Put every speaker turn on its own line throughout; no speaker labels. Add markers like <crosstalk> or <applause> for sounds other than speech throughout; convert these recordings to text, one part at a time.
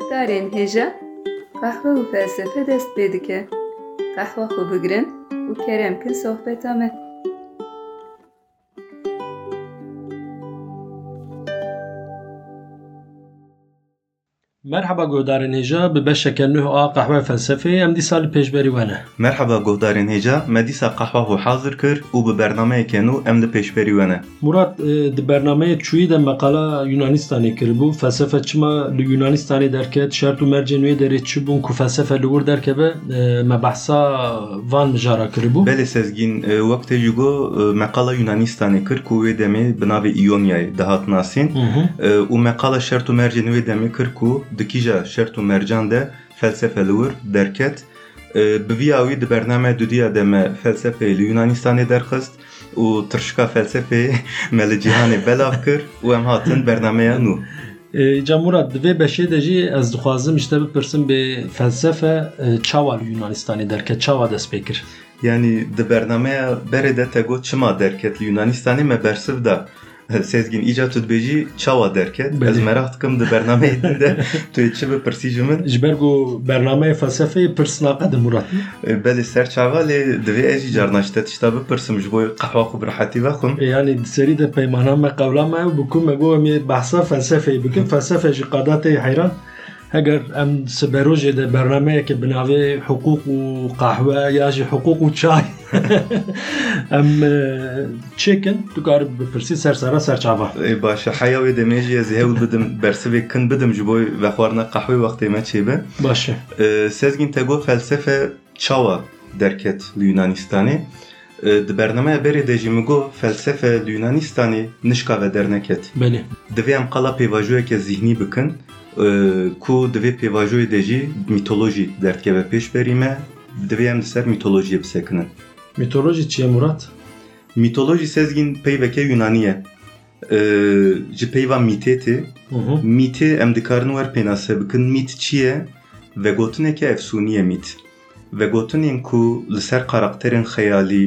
Guhdarên hêja qehwe û felsefe dest pê dike. Qehwa xwe bigirin û kerem kin sohbeta me.
Merhaba guhdarên hêja bi beşeke nû a qehwe felsefeyê em dîsa li pêşberî we ne.
Merhaba guhdarên hêja, me dîsa qehwa xwe hazir kir û bi bernameyeke nû em li pêşberî we ne.
Murat e, di bernameyê çûyî de meqala Yunanistanê kiribû. Felsefe çima li Yunanistanê derket, şert û mercên wê derê çi bûn ku felsefe li wir derkeve e, me behsa van mijara kiribû.
Belê sezgîn e, wekte jî got e, meqala Yunanistanê kir ku wê demê bi navê İonyayê dihat nasîn û meqala şert û mercên wê demê kir ku di li wir derket. E, Bi vîya wî di bername dudiya de me felsefeyê li Yunanistanê derxist û tirşika felsefeyê <laughs> me li cîhanê belav kir û em hatin bernameya nû.
E, Ca Murat di vê beşê de jî ez dixwazim işte bipirsim bê felsefe e, çawa li Yunanistanê derket, çawa dest pê kir.
Yani di bernameya berê de te got çima derket li Yunanistanê me bersiv da Sezgin icat tu dibêjî çawa derket ez
Belê.
merak dikim di bernameyê <laughs> din de tu yê çi bipirsî ji min
Ji ber ku bernameyê felsefeyê pir sinaqe di Murat.
E, belê ser çava lê divê ez jî carna ji te tişta bipirsim ji bo qehwa xwe bi rehetî vexwim
E, Yani serî de peymana me qewla me bi ku me got em ê behsa felsefeyê bikin felsefe ji qada tê heyran çay <laughs> em e, çêkin tu karî bipirsî sersera serçava.
E, başa heya wê demê jî ez ê hewl bidim bersivê kin bidim ji bo vexwarina qehwê wextê me çêbe
Baş e.
E, Sezgin te got felsefe çawa derket li Yunanistanê E, di bernameya berê de jî min got felsefe li Yunanistanê nişka ve derneket
Belê.
divê em qala pêvajoyeke zihnî bikin ku divê pêvajoyê de jî mitolojî derdkeve pêşberî me divê em ser mitolojiyê bisekinin.
Mitoloji çi ye Murat?
Mitolojî sezgîn peyveke Yunanî ye. E, ji peyva mîtê tê mîtê em dikarin wer pênase bikin mît çi ye vegotineke efsûnî ye mît. Vegotinên ku li ser karakterên xeyalî,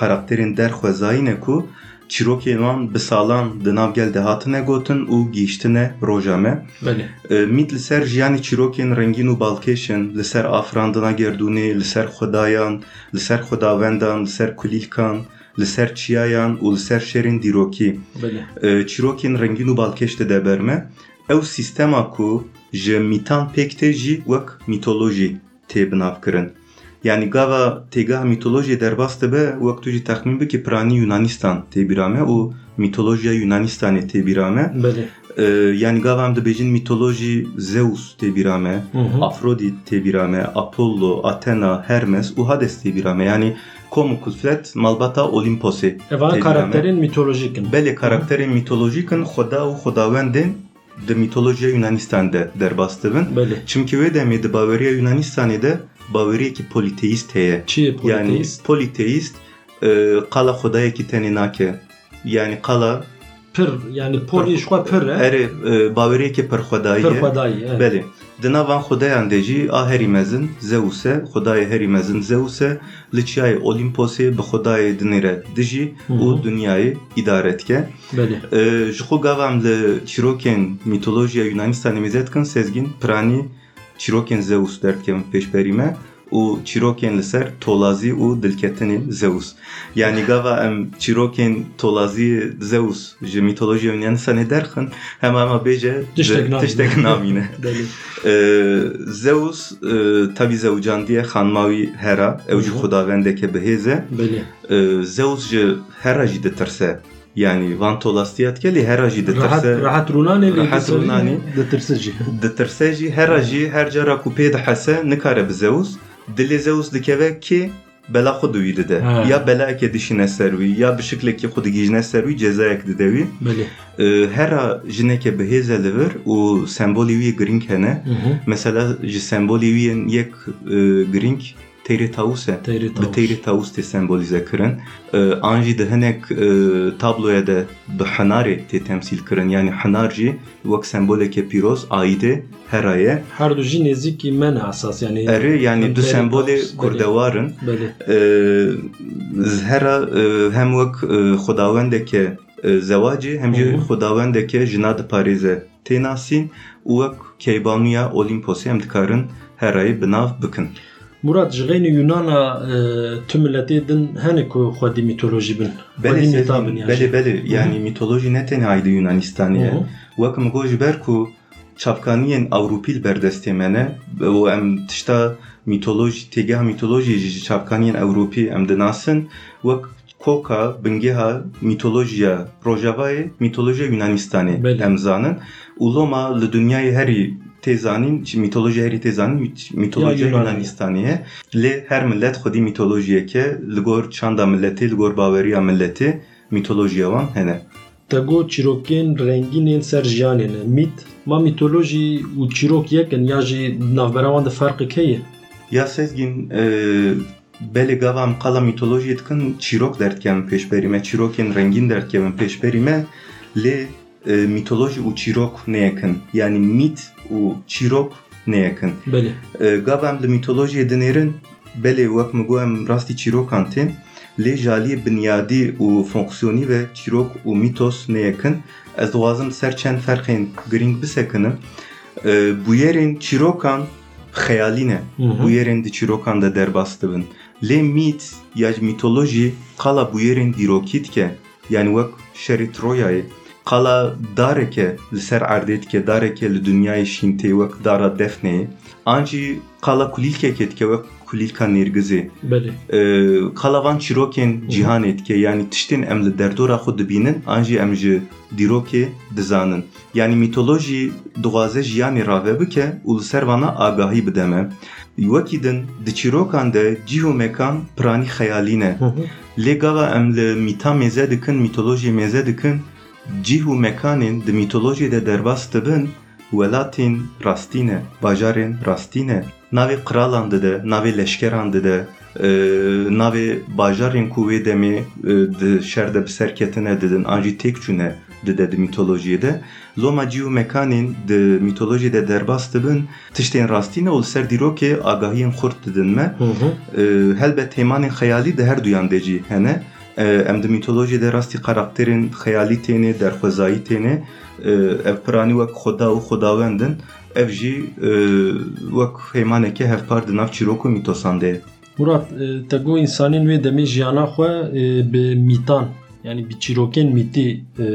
karakterên derxwezayî ne ku çîrokên wan bi salan di nav gel de hatine gotin û gîştine roja me.
Belê.
E, Mît li ser jiyanê çîrokên rengîn û balkêşin, li ser afirandina gerdûnê, li ser xwedayan, li ser xwedawendan, li ser kulîlkan, li ser çiyayan û li ser şerên dîrokî.
Belê.
E, çîrokên rengîn û balkêş de deberme. Ew sîstema ku ji mîtan pêk tê jî wek mîtolojî tê binavkirin. Derbas dibe wek tu jî texmîn bikî piranî Yunanistan tê bîra me û mîtolojiya Yunanistanê tê bîra me.
Belê.
E, yani gava em dibêjin mîtolojî Zeus tê bîra me,
Hı hı.
Afrodit tê bîra me, Apollo, Athena, Hermes û Hades tê bîra me. Yani komu kuflet malbata Olimposê.
Evan
Tebrik
karakterin mitolojikin.
Belê karakterên mîtolojîk in xweda û xwedawendên di mîtolojiya Yunanistanê de derbas dibin.
Belê.
Çimkî wê demê di baweriya Yunanistanê politeîst heye.
Çi ye
Yani
politeist?
e, qala xwedayekî tenê nake. Yani qala
Pir yani pol işwa pir e.
erê e, pirxwedayî
Pir
ye.
xwedayî. evet.
Belê. Di navan xwedayan de jî a herî mezin Zeus e, xwedayê herî mezin Zeus e, li çiyayê Olimposê bi xwedayê dinêre dijî
Hı hı.
û dunyayê îdare dike.
Belê.
Ee, ji xwe gavam li çîrokên mîtolojiya Yunanistanê mêze dikin sezgin piranî çîrokên Zeus derkevin pêşberî me û çîrokên li ser tolazî û dilketinê Zeus. Yani gava em çîrokên tolazî Zeus ji mîtolojiya Yunanistanê derxin hema hema bêje
Tiştek namîne. <laughs>
Ee, Zeus e, tabi zewcandiye xanmawî Hera ew jî xwedawendeke bihêze. Ee, Zeus ji Hera jî ditirse yani
runanê lê
Rahat runanê.
ditirse jî.
ditirse jî Hera jî her cara ku pê dihese nikare bi Zeus? Dilê Zeus dikeve kê bela xwe di wî dide ya belayekê dişîne ser wî ya bi şiklekê xwe digîjine ser wî cezayek dide wî. Ee, Hera jineke bihêze li vir û sembolê wî girîng hene. Mesela ji sembolê wî yek e, girîng têrê tawus e
Teyri
bi
tavus.
têrê tawus tê sembolîze kirin Ee, an jî di hinek e, tabloya de bi henarê tê temsîl kirin yani henar jî wek semboleke pîroz aîdê Hera'ye
Her du jî nêzîkî me ne esas yani.
erê yani du sembolê
tavus,
kurdewarin
Belê.
Ee, Hera e, hem wek e, xwedawendeke e, zewacî hem jî
Hı hı.
xwedawendeke jina diparêze tênasîn û wek keybanuya Olimposê em dikarin herayê binav bikin.
Murat ji xênî Yunana e, tu milletê din hene ku xwedî mitolojî bin.
Belê belê belê yani mitoloji ne
Hı hı.
wek min got ji ber ku çapkaniyên Ewropî li me ne û em tişta mitoloji têgeha mitolojî ji çapkaniyên Ewropî em dinasin wek koka bingeha mitolojiya Rojavayê mitolojiya Yunanistanê em zanin û loma li dunyayê herî tê zanîn ji mitolojiya herî tê zanîn mit- mitolojiya
Ya Yunan.
Yunanistanê ye lê her millet xwedî mitolojiyeke li gor çanda milletê li gor baweriya milletê mitolojiya wan hene.
Te got çîrokên rengînên ser jiyanê ne. Mît ma mitolojî û çîrok yekin ya jî navbera wan de ferqek heye.
Ya Sezgin e, belê gava qala mitolojiyê dikin çîrok derdkevin pêşberî me çîrokên rengîn derdkevin pêşberî me lê mitoloji û çîrok neyekin yani mit û çîrok neyekin
Belê.
E, gava em li mitolojiyê dinêrin belê wek min got em rastî çîrokan tên lê jaliyê binyadî û fonksiyonî ve çîrok û mitos neyekin ez dixwazim ser çend ferqên girîng bisekinim E, bûyerên çîrokan xeyalî ne
Hı hı.
bu yerên di çîrokan de derbas dibin. Lê mît ya ji mitolojî qala bu yerên dîrokî dike yani wek şerê Troyayê qala dareke li ser erdê dike dareke li dünyayê şîntê wek dara Defne'yê an jî qala kulîlkekê dike wek kulîlka nêrgizê
Belê.
Ee, qala van çîrokên cîhanê dike yani tiştên em li derdora xwe dibînin an jî em ji dîrokê dizanin yani mitolojî dixwaze jiyanê rave bike û li ser vana agahî bide me wekî din di çîrokan de cîh û mekan piranî xeyalî ne
Hı hı.
lê gava em li mîta mêze dikin mitolojiyê mêze dikin cîh û mekanên di mitolojiyê de derbas dibin welatên rastî ne bajarên rastî ne navê qiralan dide navê leşkeran dide navê bajarên ku wê demê di şer de bi ser ketine didin an têk çûne dide di mitolojiyê de. Loma cî û mekanên di mitolojiyê de derbas dibin. Tiştên rastî ne û li ser dîrokê agahiyên xurt didin me
Hı hı.
e, helbet heymanên xeyalî de her duyan de cî hene em di mitolojiyê rastî karakterên xeyalî têne derxwezayî têne ev piranî wek xoda û xodawendin ev jî e, wek heymaneke hevpar di nav çîrok û mîtosan de ye.
Murat e, te got insanên wê demê jiyana xwe e, bi mîtan yani bi çîrokên mîtî e,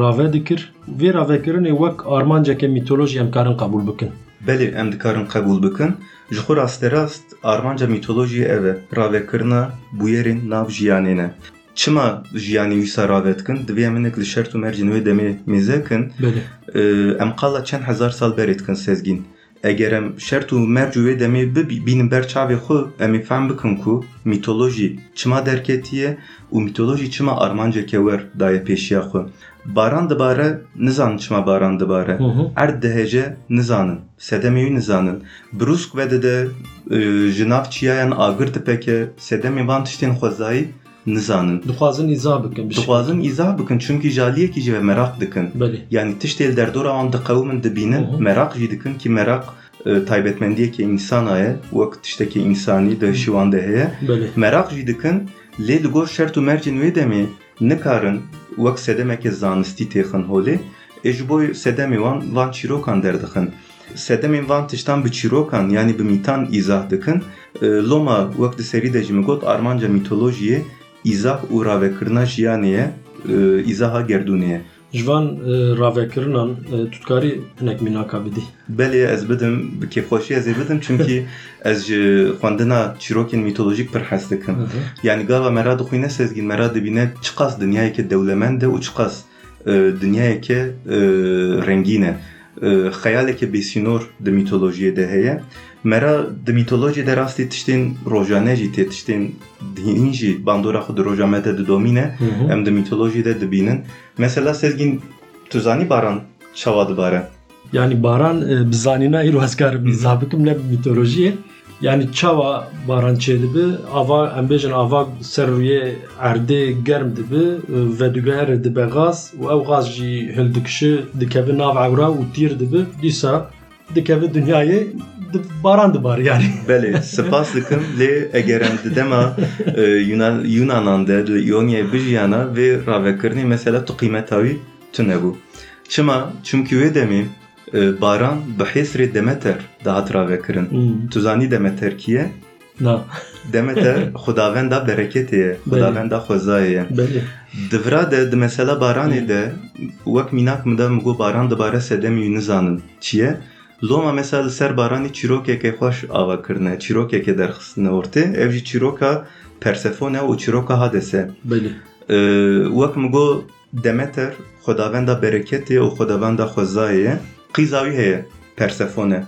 rave dikir. Vê ravekirinê wek armanceke mitolojî em karin qebûl bikin.
Belê em dikarin qebûl bikin ji xwe rasterast armanca mitolojiyê ev e ravekirina bûyerên nav jiyanê ne. Çima jiyanê wîsa rave dikin divê em hinek li şert û mercên wê demê mêzekin
Belê.
Ee, em qala çend hezar sal berê dikin sezgîn. Eger em şert û merc û wê demê bibî- bînin ber çavê xwe em ê fehm bikin ku mitolojî çima derketiye û mitolojî çima armanceke wer daye pêşiya xwe. Baran dibare nizanin çima baran dibare.
Hı hı.
erd dihêje nizanin sedemê wî nizanin brûsk ve dide ji van
Dixwazin îza bikin bir şey.
dixwazin îzah bikin çunki jaliyekî jî ve merak dikin
Belê.
yani tiştê derdora wan diqewmin dibînin
Hı hı.
merak jî dikin ki merak e, taybetmendiyekê insana ye wek tiştekî insanî di hişî wan de heye
Belê.
merak jî dikin lê li gor şert û mercên wê demê nikarin wek sedemeke holê ê ji bo sedemê wan van çîrokan derdixin sedemên van tiştan bi çîrokan yani bi mîtan îzah dikin E, loma wek di serî de jî min got armanca mitolojiyê îzah û ravekirina jiyanê ye e, îzaha gerdûnê ye
Ji van e, ravekirinan e, tutkarî hinek mînaka bidî.
Belê ez bidim bi kêfxweşî ez ê bidim çünkü <laughs> ez ji xwendina çîrokên mitolojik pir dikim.
Hı.
Yani gava mera dixwîne sezgîn mera dibîne çi qas dinyayeke dewlemend e û çi qas dinyayeke rengîn e. E, Xeyaleke bêsînor di mitolojiyê de heye. Mera di mitolojiyê de rastî tiştên rojane jî tê tiştên dîn jî bandora xwe di rojame de didomîne em di mitolojiyê de dibînin. Mesela sezgîn tu zanî baran çawa dibare.
Yani baran e, bi zanîna îro ez karim îza bikim ne. Yani çawa baran çêdibi ava em bêjin ava ser rûyê erdê germ dibi e, ve digehere dibe gaz û ew gaz jî hildikişi dikeve nav ewra û tîr dibi dîsa dikeve dünyayê di baran dibar yani.
Belê, spas dikim lê eger em di dema e, Yunan Yunanan de li Ionyayê bijiyana vê ravekirinê mesela tu tu nebû. Çima çünkü ve demê baran bi hêsrê Demeter dihat vekirin.
Hmm.
Tu zanî Demeter kî ye?
Na.
Demeter <laughs> xudavenda bereketê ye, xudavenda xwezayê ye.
Belli.
Divra de wek mînak min de min got baran dibare sedemê wî nizanin çi ye? Loma mesela li ser baranê çîrokekê xweş ava kirine, çîrokekê derxistine ortê, ev jî çîroka Persefone û çîroka Hades.
Belli.
Ee, wek min got Demeter xwedavenda bereketê û xwedavenda xwezayê ye. Qîza wî heye Persefone.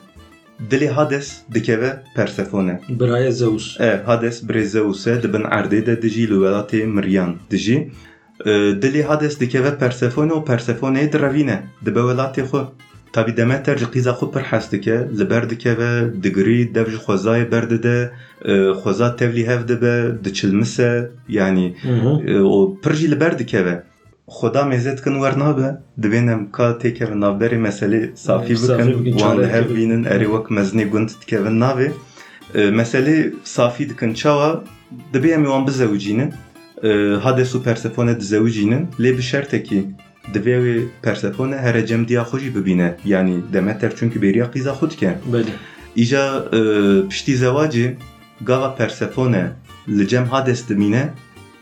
Dilê Hades dikeve Persefone.
Biraya Zeus.
E, Hades birê Zeus e dibin erdê de dijî li welatê Miryan dijî. E, Dilê Hades dikeve Persefone û Persefoneyê direvîne dibe welatê xwe. Tabî Demeter ji qîza xwe pir hes dike, li ber dikeve, digirî, dev ji xwezayê berdide, e, xweza tevlî hev dibe, diçilmise, yanî
Hı hı.
e, o pir jî li ber dikeve. Xweda mêze dikin wer nabe, divên em ka meselê safî
Safî
bikin,
bikin,
wan hev
bikin.
bînin, erê wek mezinê gund dikevin navê. E, meselê safî dikin çawa, dibe em ê wan bizewicînin. E, Hades û Persefone dizewicînin, lê bi şertekî divê wê Persefone here cemdiya xwe jî bibîne. Yani Demeter çünkü bêriya qîza xwe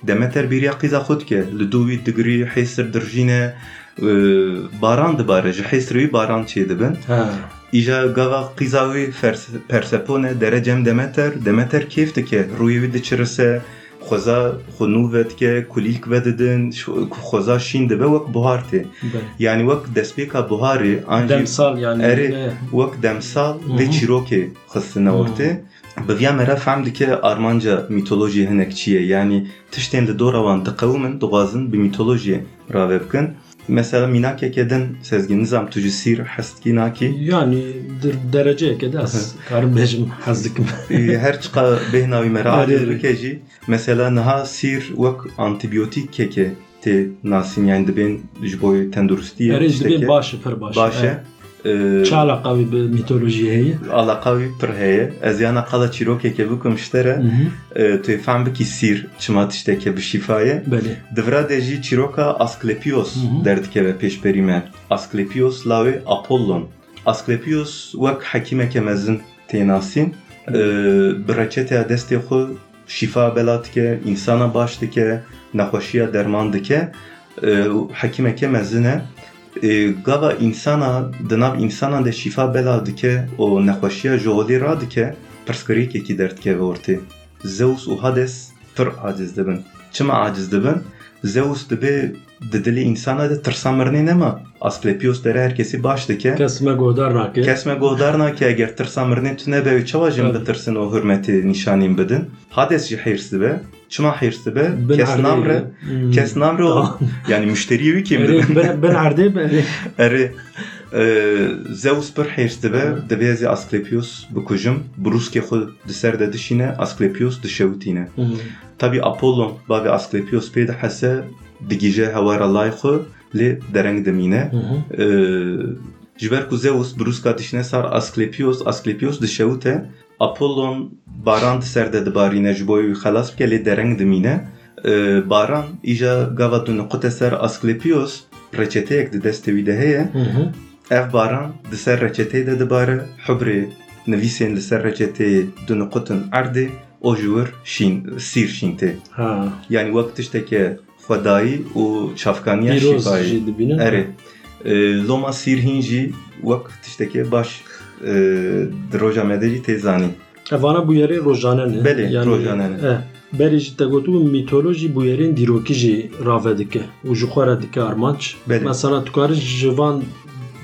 dike.
Belli.
İja e, piştî zewacê gava Persefone li cem Hades dimîne Demeter bêriya qîza xwe dike li dû wî digirî hêsir dirjîne e, baran dibare ji hêsir wî baran çê dibin
Ha.
îja gava qîza wî Fers- Persefone dere cem Demeter Demeter kêf dike rûyê wî diçirise xweza xwe nû ve dike kulîlk ve didin şu- xweza şîn dibe wek buhar mîtolojî hinek çi ye yani tiştên li dora wan diqewmin dixwazin bi mîtolojiyê rave bikin mesela mînakekê din sezgin nizam tu ji sîr hestkî nakî
Yani der- dereceye kadar <laughs> az. Karım bejim hazdikim.
Ee, her çiqa bêhna wî me re
Erê,
aciz
erê.
bike jî mesela niha sîr wek antibiyotik keke tê nasîn yani dibên ji bo tenduristiyê
Erê
tiştekê
dibin başı per başı.
baş e Ee,
Çi alaka bir mitoloji heye?
Alaqa wî pir heye ez yana qala çîrokekê bikim ji te re
Hı hı.
e, tu yê fehm bikî sîr çima tiştekê bi şîfaye
Belli.
Divra de jî çîroka Asklepios
Hı hı.
derdikeve pêşberî me. Asklepios lawê Apollon. Asklepios wek hekîmeke mezin tê nasîn e, bi reçeteya destê xwe şîfa bela dike insana baş dike nexweşiya derman dike e, hekîmeke mezin e e, gava insana di nav insana de şîfa bela dike o nexweşiya ji holê ra dike pirsgirêkekî derdikeve ortê. Zeus û Hades pir aciz dibin. Çima aciz dibin? Zeus dibe di dilê insana de tirsa mirinê nema. Asklepios dere herkesî baş dike.
Kesme godar nake.
kes me gohdar nake eger tirsa mirinê tu nebe çawa
Evet.
bitirsin o hürmetê nîşanîn bidin. Hades jî hêrs dibe çima hêrs dibe
Ben
kes namre
Hmm.
kes namre o
Tamam. <laughs>
yani müşteriye dibin
Erê, Ben ben erdê ben.
Erê <laughs> e, Zeus pir hêrs dibe divê ez ê Asklepios bikujim bi rûskê xwe di ser de dişîne Asklepios dişewitîne
Hı.
Tabi Apollon bavê Asklepios pê de hese digîje hewara layê xwe lê dereng
Hı hı.
Ee, ku Zeus bi rûska dişine sar Asklepios Asklepios dişewite Apollon baran di ser de dibarîne ji bo wî xelas bike lê dereng dimîne Ee, baran îja gava du niqute ser Asklepios reçeteyek di destê wî de heye ev baran di ser reçeteyê de dibare hubrê nivîsên li ser reçeteyê du niqutin erdê o ji wir şîn sîr şîn tê
Ha.
yani wek tişteke xwedayî û çavkaniya şîfayê. Erê e, Loma sîr hîn jî wek tiştekê baş e, di roja me de jî tê zanî.
Evana bu yeri rojane ne?
Belê, rojane ne.
E, berê jî te gotu mitoloji bu yerin dîrokî jî rave dike. ji xwe re dike armanc.
Belê.
Mesela tu karî ji van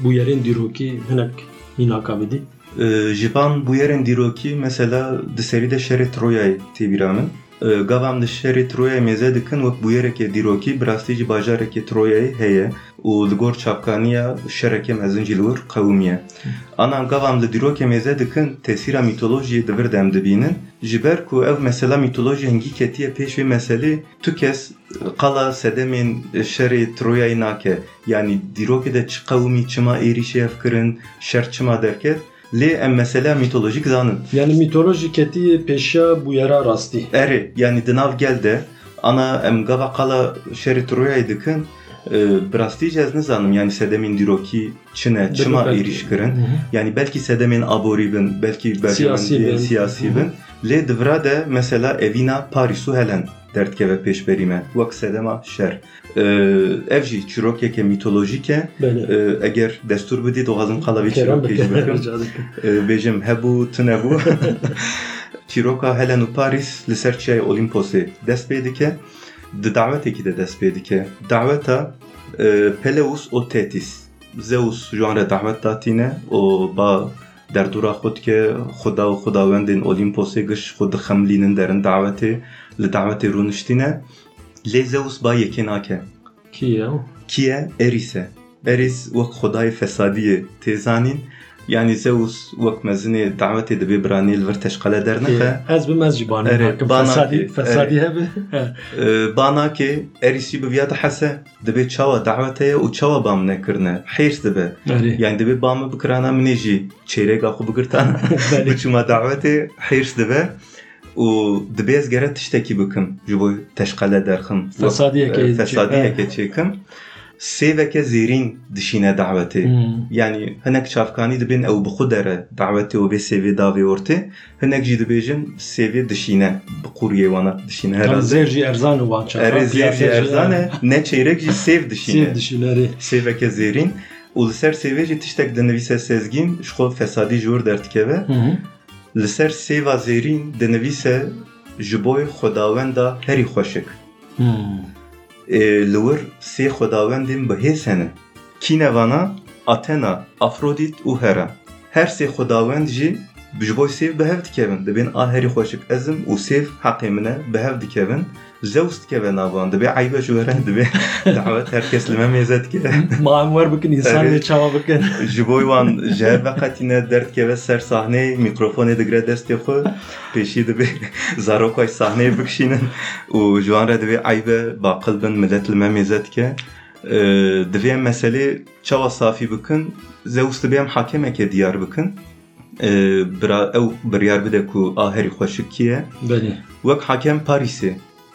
bu yerin dîrokî hinek hînaka bidî.
E, Ji van bu yerên dîrokî mesela di serî de şerê Gavam Troyayê mêze dikin wek bu yerekê dîrokî bi rastî jî bajarekê Troyayê heye û li gor çapkaniya şerekê mezin jî li wir qewimiye. Anan gavam li dîrokê mêze dikin tesîra mîtolojiyê di vir dem dibînin ku ev mesela mîtoloji hingî ketiye pêş vê meselê tu kes qala sedemên şerê Troyayê yani dîrokê de çi qewimî çima êrişê ev kirin şer çima derket lê em mesela mîtolojik zanin
Yani mitoloji ketiye peşa bu yere rastî.
erê yani di nav gel de ana em gava qala şerê Troyayê ee, biraz diyeceğiz ne zanım
yani
sedemin diroki
çine çıma erişkirin.
Yani belki sedemin aboribin belki berjemin siyasibin. Le devra de mesela evina parisu helen dertke ve peşberime vak sedema şer. Ee, Evji çirokeke mitolojike e.
eğer
ee, destur
bidi
doğazın kalavi çirokeci bejim hebu tünebu <laughs> Çiroka Helenu Paris li serçeye Olimpos'e dest. Di dawetekî de dest pê dike daweta e, Peleus û Tetis Zeus ji wan re dawet datîne û ba derdora xwe dike xuda û xudawendên Olimposê giş xwe dixemlînin derin dawetê li dawetê rûniştîne lê Zeus ba yekê nake
Ki ya?
Kî ye Eris e Eris wek xudayê fesadiyê tê zanîn yani Zeus wek mezinê dawetê dibe biranî li vir teşqele dernexe
Ez bi ez jî banê
Ere,
nakim.
bana
Fesadî
ki,
fesadî hebe. He.
Ee, banakê Erisî bi viya dihese dibe çawa daweteye û çawa bam nekirine hêrs dibe
Erê.
yani dibe bamı bikirana minê jî çêreka xwe bigirtana
Belê.
biçûma dawetê hêrs dibe سێوەکە زیرین دشینە داوەتێ ینی هەنەك چافکانی دەبێن ئەو بخو دەرە داوەتەوە بێ
سێوێ
داوێوەرتێ
هەنەکجی دەبێژن سێوێ دشینە بقوریێوانە دشینە
زێژی ئەرزان ئەرزانە نەچێرەێکی سێف دشینە. سێوەکە زیرین. و لەسەر
سێوێژی تشتێک
دەنویسە سێزگیم شخۆ فەسادی ژۆر دەردکەوە لەسەر سێوا زێرین دەنویسە ji بۆی خداوەندا
هەری خۆشک.
Li
Hmm.
Wir sê xwedawendên bihêz hene kîne vana Athena, Afrodit û Hera her sê xwedawend jî ji bo sêv bihev dikevin dibên a herî xweşik ezim û sêv heqê min e bihev dikevin Zeus dikeve navan <laughs> dibe eybe ji were dibe dawet herkes li me mêze dike
Ma em wer bikin însan
Erê.
lê çawa bikin. <laughs>
ji bo wan ji her veqetîne derdkeve ser sahneyê mîkrofonê digire destê xwe pêşî dibe <laughs> zarokay sahneyê bikişînin û ji wan re divê eybe baqil bin millet li me mêze dike Ee, divê em meselê çawa safî bikin Zeus dibe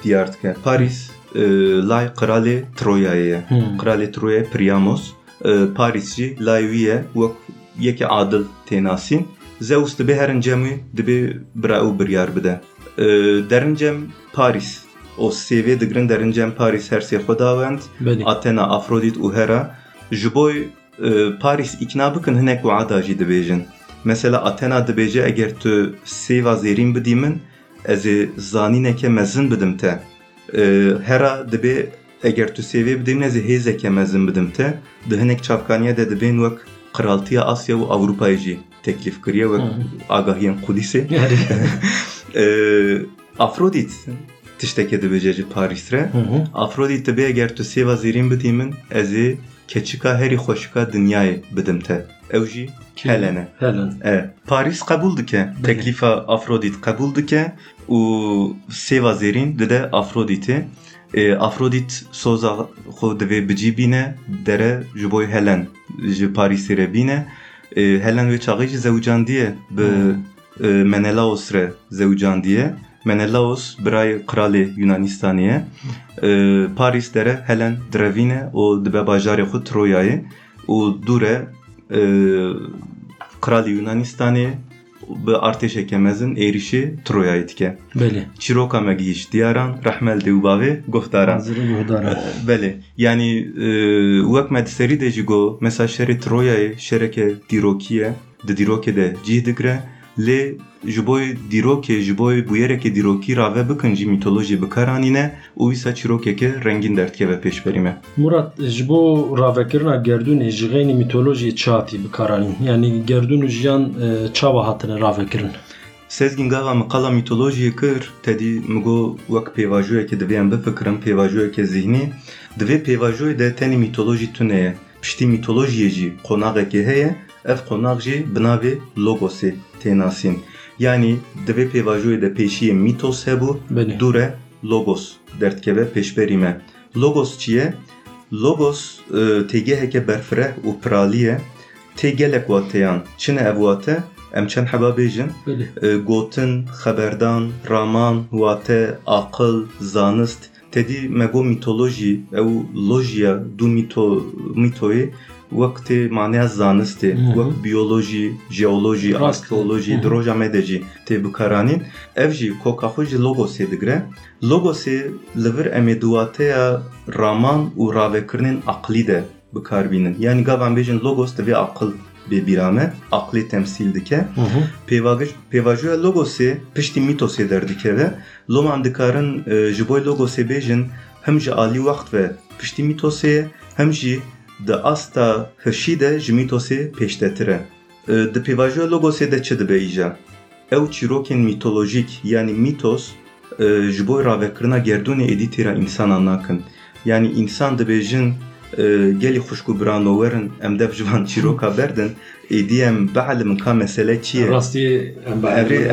em hakemeke diyar bikin bira ew biryar bide ku a herî xweşik kî ye
Belê.
wek hakem Parîsê diyar dike Parîs e, lay qiralê Troyayê ye
Hmm.
Kralê Troya Priamos. E, Paris jî layê wî ye wek yekê adil tênasîn Zeus dibe herin cemî dibe bira ew biryar bide. E, derincem Paris. O sêvê digirin derincem Paris her xwedawend
Belê.
Athena, Afrodit û Hera ji bo e, Paris ikna bikin hinek wada jî dibêjin. Mesela Athena dibêje eger tu sêva zêrîn bidî min ez ê zanîneke mezin bidim te. E, Hera dibe eger tu sêvê bidî ez ê hêzeke mezin bidim te. Di hinek çavkaniye de dibên wek Qiraltiya Asya û Avrupayê jî teklif kiriye wek agahiyên Qudîsê
Erê.
E, Afrodit ji Paris re.
Hı hı.
Afrodit dibe eger tu sêva zêrîn bidî min ez ê keçika herî xweşika dinyayê bidim te ew jî? Helen e
Helen.
e Paris qebûl dike teklifa Afrodit qebûl dike û sêva zêrîn dide Afroditê E, Afrodit soza xwe divê bicîbîne dere ji bo Helen ji Parîsê re bîne E, Helen wê çaxî jî zewcandiye bi
Hmm.
e, Menelaos re zewcandiye Menelaos birayê kralê Yunanistanê ye E, Paris dere Helen direvîne û dibe bajarê xwe Troyayê û dû re e, kralê Yunanistanê bi artêşeke mezin êrişî Troyayê dike.
Belê.
Çîroka me gihîşt diyaran rehmel dê û bavê guhdaran.
Hazırı
yani e, wek me di serî de jî got mesela şerê Troyayê şereke dîrokî ye di dîrokê de cih digire lê ji bo dîrokê ji bo bûyerekê dîrokî rave bikin jî mîtolojî bikaranîne û wîsa çîrokeke rengîn derdkeve pêşberî me.
Murat ji bo ravekirina gerdûnê ji xênî mîtolojiyê çatî bikaranîn. Yani gerdûn û jiyan e, çawa hatine ravekirin.
Sezgin gava me qala mîtolojiyê kir tedî min got wek pêvajoyekê divê em bifikirin pêvajoyeke zihnî divê pêvajoyê de tenê mîtolojî tune ye piştî mîtolojiyê jî qonaqekê heye ev konak jê bi navê logosê tênasîn. Yani divê pêvajoyê de pêşiyê mîtos hebû
dû
e logos derdkeve pêşberî me. Logos çi ye? Logos e, têgeheke berfireh û piraliye tê gelek wateyan çi ne ev wate em çend heba bêjin. E, gotin xeberdan raman wate aqil zanist. Tedî mego mîtolojî ew lojiya du mîtoyê میتوی وقت معنی زانسته
Mhm.
وقت بیولوژی ژئولوژی
Rast.
آرکئولوژی
Mhm.
دروجا مدجی تی بکارانین ev jî koka xwe ji logosê digire logosê li vir em ê duwateya raman û ravekirinên aqlî de bikarbînin yanî gavan bêjin logos divê aqil bêbîrame aqlê temsîl dike
Hı hı.
Pêvagij- pêvajoya logosê piştî mîtosê derdikeve lom em dikarin e, ji bo logosê bêjin hem ji alî wext ve piştî mîtosê hem jî di asta hirşî de ji mîtosê pêştetir e. E, Di pêvajoya logosê de çi dibe îja? Ew çîrokên mîtolojîk yanî mîtos e, ji bo ravekirina gerdûnê êdî têra însanan nakin. Yani insan dibêjin e, gelî xuşkû biranowerin em dev ji van çîroka berdin êdî em beelimin ka mesele çi ye?
Rastî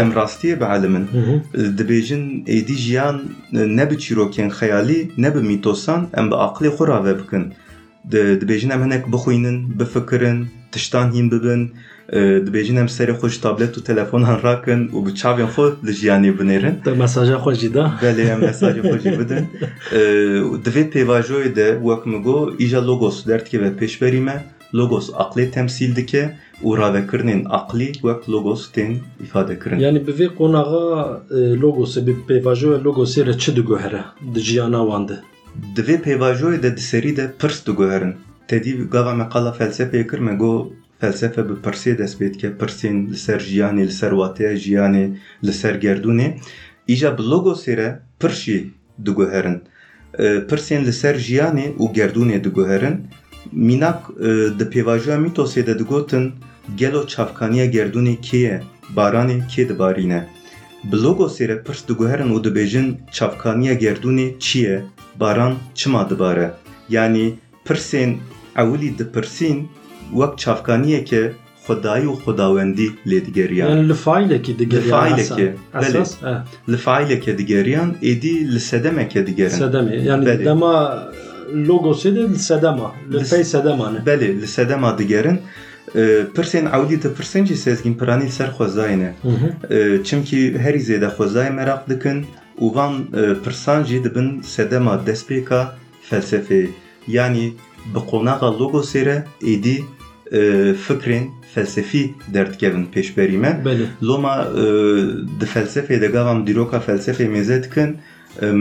em
rastiyê beelimin.
Hı hı.
dibêjin êdî jiyan ne bi çîrokên xeyalî ne bi mîtosan em bi aqlê xwe rave bikin. Di- Dibêjin em hinek bixwînin, bifikirin, tiştan hîn bibin, e, dibêjin em serê xwe ji tablet û telefonan rakin û bi çavên xwe li jiyanê binêrin.
Te mesaja xwe jî da.
Belê em mesajê xwe jî bidin. <laughs> E, Divê pêvajoyê de wek min got îja logos derdikeve pêşberî me logos aqlê temsîl dike û ravekirinên aqlî wek logos tên îfadekirin.
Yani bi vê qonağa e, logosê bi pêvajoya logosê re çi diguhere di jiyana wan de.
Divê pêvajoyê de di serî de pirs diguherin. Tedî gava me qala felsefeyê kir me got felsefe bi pirsê dest pê dike pirsên li ser jiyanê li ser wateya jiyanê li ser gerdûnê îja bi logosê re pirsî diguherin. E, Pirsên li ser jiyanê û gerdûnê diguherin. Mînak e, di pêvajoya mîtosê de digotin gelo çavkaniya gerdûnê kê ye? Baranê kê dibarîne? Bi logosê re pirs diguherin û dibêjin çavkaniya gerdûnê çi ye? Baran çima dibare? Yani pirsên ewilî dipirsîn wek çavkaniyeke xwedayî û xwedawendî lê digeriyan.
Li failekî digeriyan.
Li. Li faileke digeriyan êdî li sedemeke digerin.
Sedemê. Yani
Belê.
dema logosê de li sedema. Li pey sedema ne.
Belê li sedema digerin. E, Pirsên ewilî dipirsîn jî sezgîn piranî ser xwezayê ne.
Hı hı.
E, Çimkî herî zêde xwezayê merak dikin û van e, pirsan jî dibin sedema destpêka felsefeyê. Yani bi qonaxa logosê re êdî e, fikrên felsefî derdikevin pêşberî me. Loma e, di felsefê de gavam dîroka felsefê mêze dikin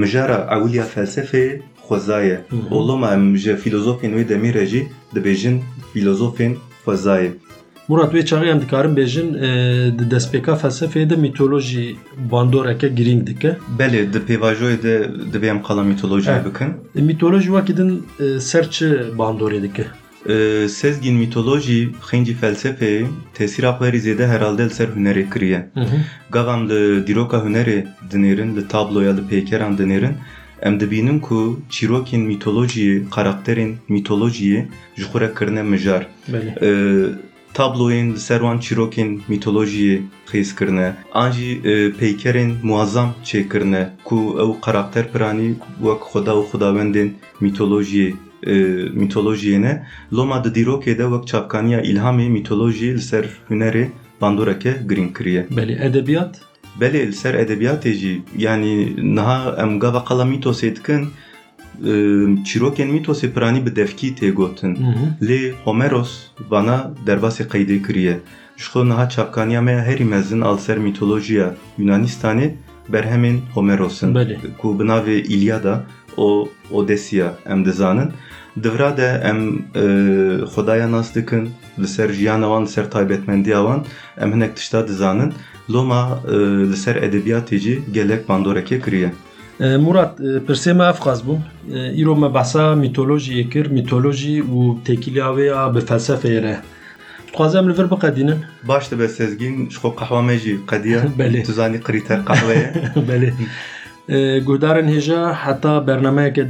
mijara ewliya felsefê
hı.
û loma em ji filozofên wê demî re jî dibêjin filozofên.
Murat wê çaxê em dikarin bêjin e, di destpêka felsefeyê de mitolojî bandoreke girîng dike.
Pêvajoyê de divê em qala mîtolojiyê
Evet.
bikin.
E, mitolojî wekî din e, ser çi bandorê dike.
Sezgin mitolojî xêncî felsefeyê tesîra xwe herî zêde herhalde ser.
Hı hı.
Gavam li dîroka hunerê dinêrin, li tabloya li pêkeran dinêrin, em dibînin ku çîrokên mitolojiyê, karakterên mitolojiyê ji xwe re kirine mijar.
Belê.
Ee, tabloyên li ser wan çîrokên mitolojiyê xêz kirine, an jî e, peykerên muazzam çêkirine ku ew karakter piranî wek xweda û xwedawendên mitolojiyê e, mitolojiyê ne loma di dîrokê de wek çavkaniya îlhamê mitolojiyê li ser hunerê bandoreke girîng kiriye.
Belê. Edebiyat.
Belê li ser edebiyatê jî yanî niha em gava qala dikin e, çîrokên mîtosê piranî bi devkî tê gotin.
Hı hı.
Lê Homeros bana derbasê qeydê kiriye. Ji xwe niha çavkaniya me ya herî mezin al ser mîtolojiya Yunanistanê berhemên Homeros'in ku bi navê İlyada o Odesya em dizanin. Divra de em xwedaya nas dikin li ser jiyana wan li ser taybetmendiya wan em hinek tişta dizanin. Loma li ser edebiyatê jî gelek bandoreke kiriye.
E, Murat, e, pirsê me ev qas bûn. E, Îro me behsa mitolojiyê kir, mitolojî û têkiliya wê ya bi felsefeyê re. Dixwazem li vir biqedînin.
Baş dibe sezgîn ji xwe qehwa me jî qediye. <laughs>
Belê.
Tu zanî qirîter qehweye. <laughs>
Belê. E, Guhdarên hêja heta bernameyeke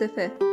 din